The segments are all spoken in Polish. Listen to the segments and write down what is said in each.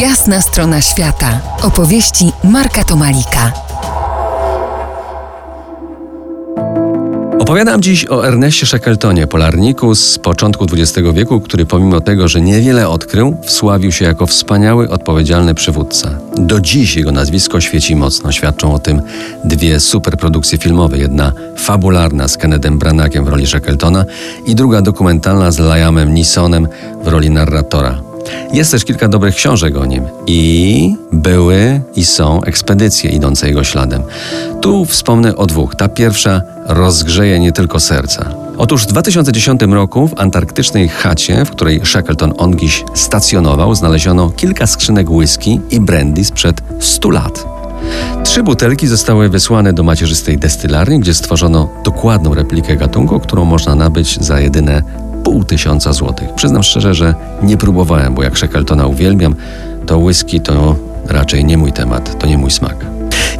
Jasna strona świata. Opowieści Marka Tomalika. Opowiadam dziś o Erneście Shackeltonie, polarniku z początku XX wieku, który pomimo tego, że niewiele odkrył, wsławił się jako wspaniały, odpowiedzialny przywódca. Do dziś jego nazwisko świeci mocno. Świadczą o tym dwie superprodukcje filmowe. Jedna fabularna z Kennedem Branakiem w roli Shackletona i druga dokumentalna z Liamem Neesonem w roli narratora. Jest też kilka dobrych książek o nim i były i są ekspedycje idące jego śladem. Tu wspomnę o dwóch. Ta pierwsza rozgrzeje nie tylko serca. Otóż w 2010 roku w antarktycznej chacie, w której Shackleton Ongiś stacjonował, znaleziono kilka skrzynek whisky i brandy sprzed 100 lat. Trzy butelki zostały wysłane do macierzystej destylarni, gdzie stworzono dokładną replikę gatunku, którą można nabyć za jedyne pół tysiąca złotych. Przyznam szczerze, że nie próbowałem, bo jak Shackletona uwielbiam, to whisky to raczej nie mój temat, to nie mój smak.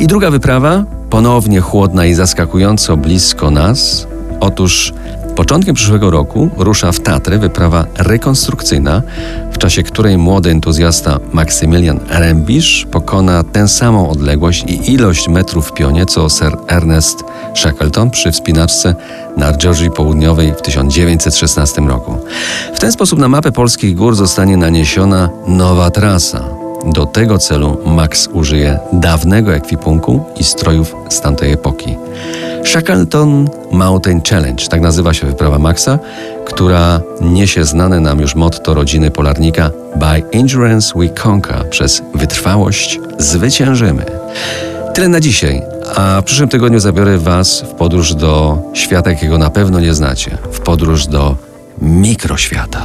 I druga wyprawa, ponownie chłodna i zaskakująco blisko nas. Otóż Początkiem przyszłego roku rusza w Tatry wyprawa rekonstrukcyjna, w czasie której młody entuzjasta Maksymilian Rembisz pokona tę samą odległość i ilość metrów w pionie co Sir Ernest Shackleton przy wspinaczce na Georgii Południowej w 1916 roku. W ten sposób na mapę polskich gór zostanie naniesiona nowa trasa. Do tego celu Max użyje dawnego ekwipunku i strojów z tamtej epoki. Shackleton Mountain Challenge, tak nazywa się wyprawa Maxa, która niesie znane nam już motto rodziny polarnika By endurance we conquer, przez wytrwałość zwyciężymy. Tyle na dzisiaj, a w przyszłym tygodniu zabiorę Was w podróż do świata, jakiego na pewno nie znacie, w podróż do mikroświata.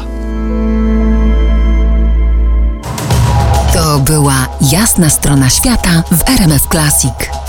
To była jasna strona świata w RMF Classic.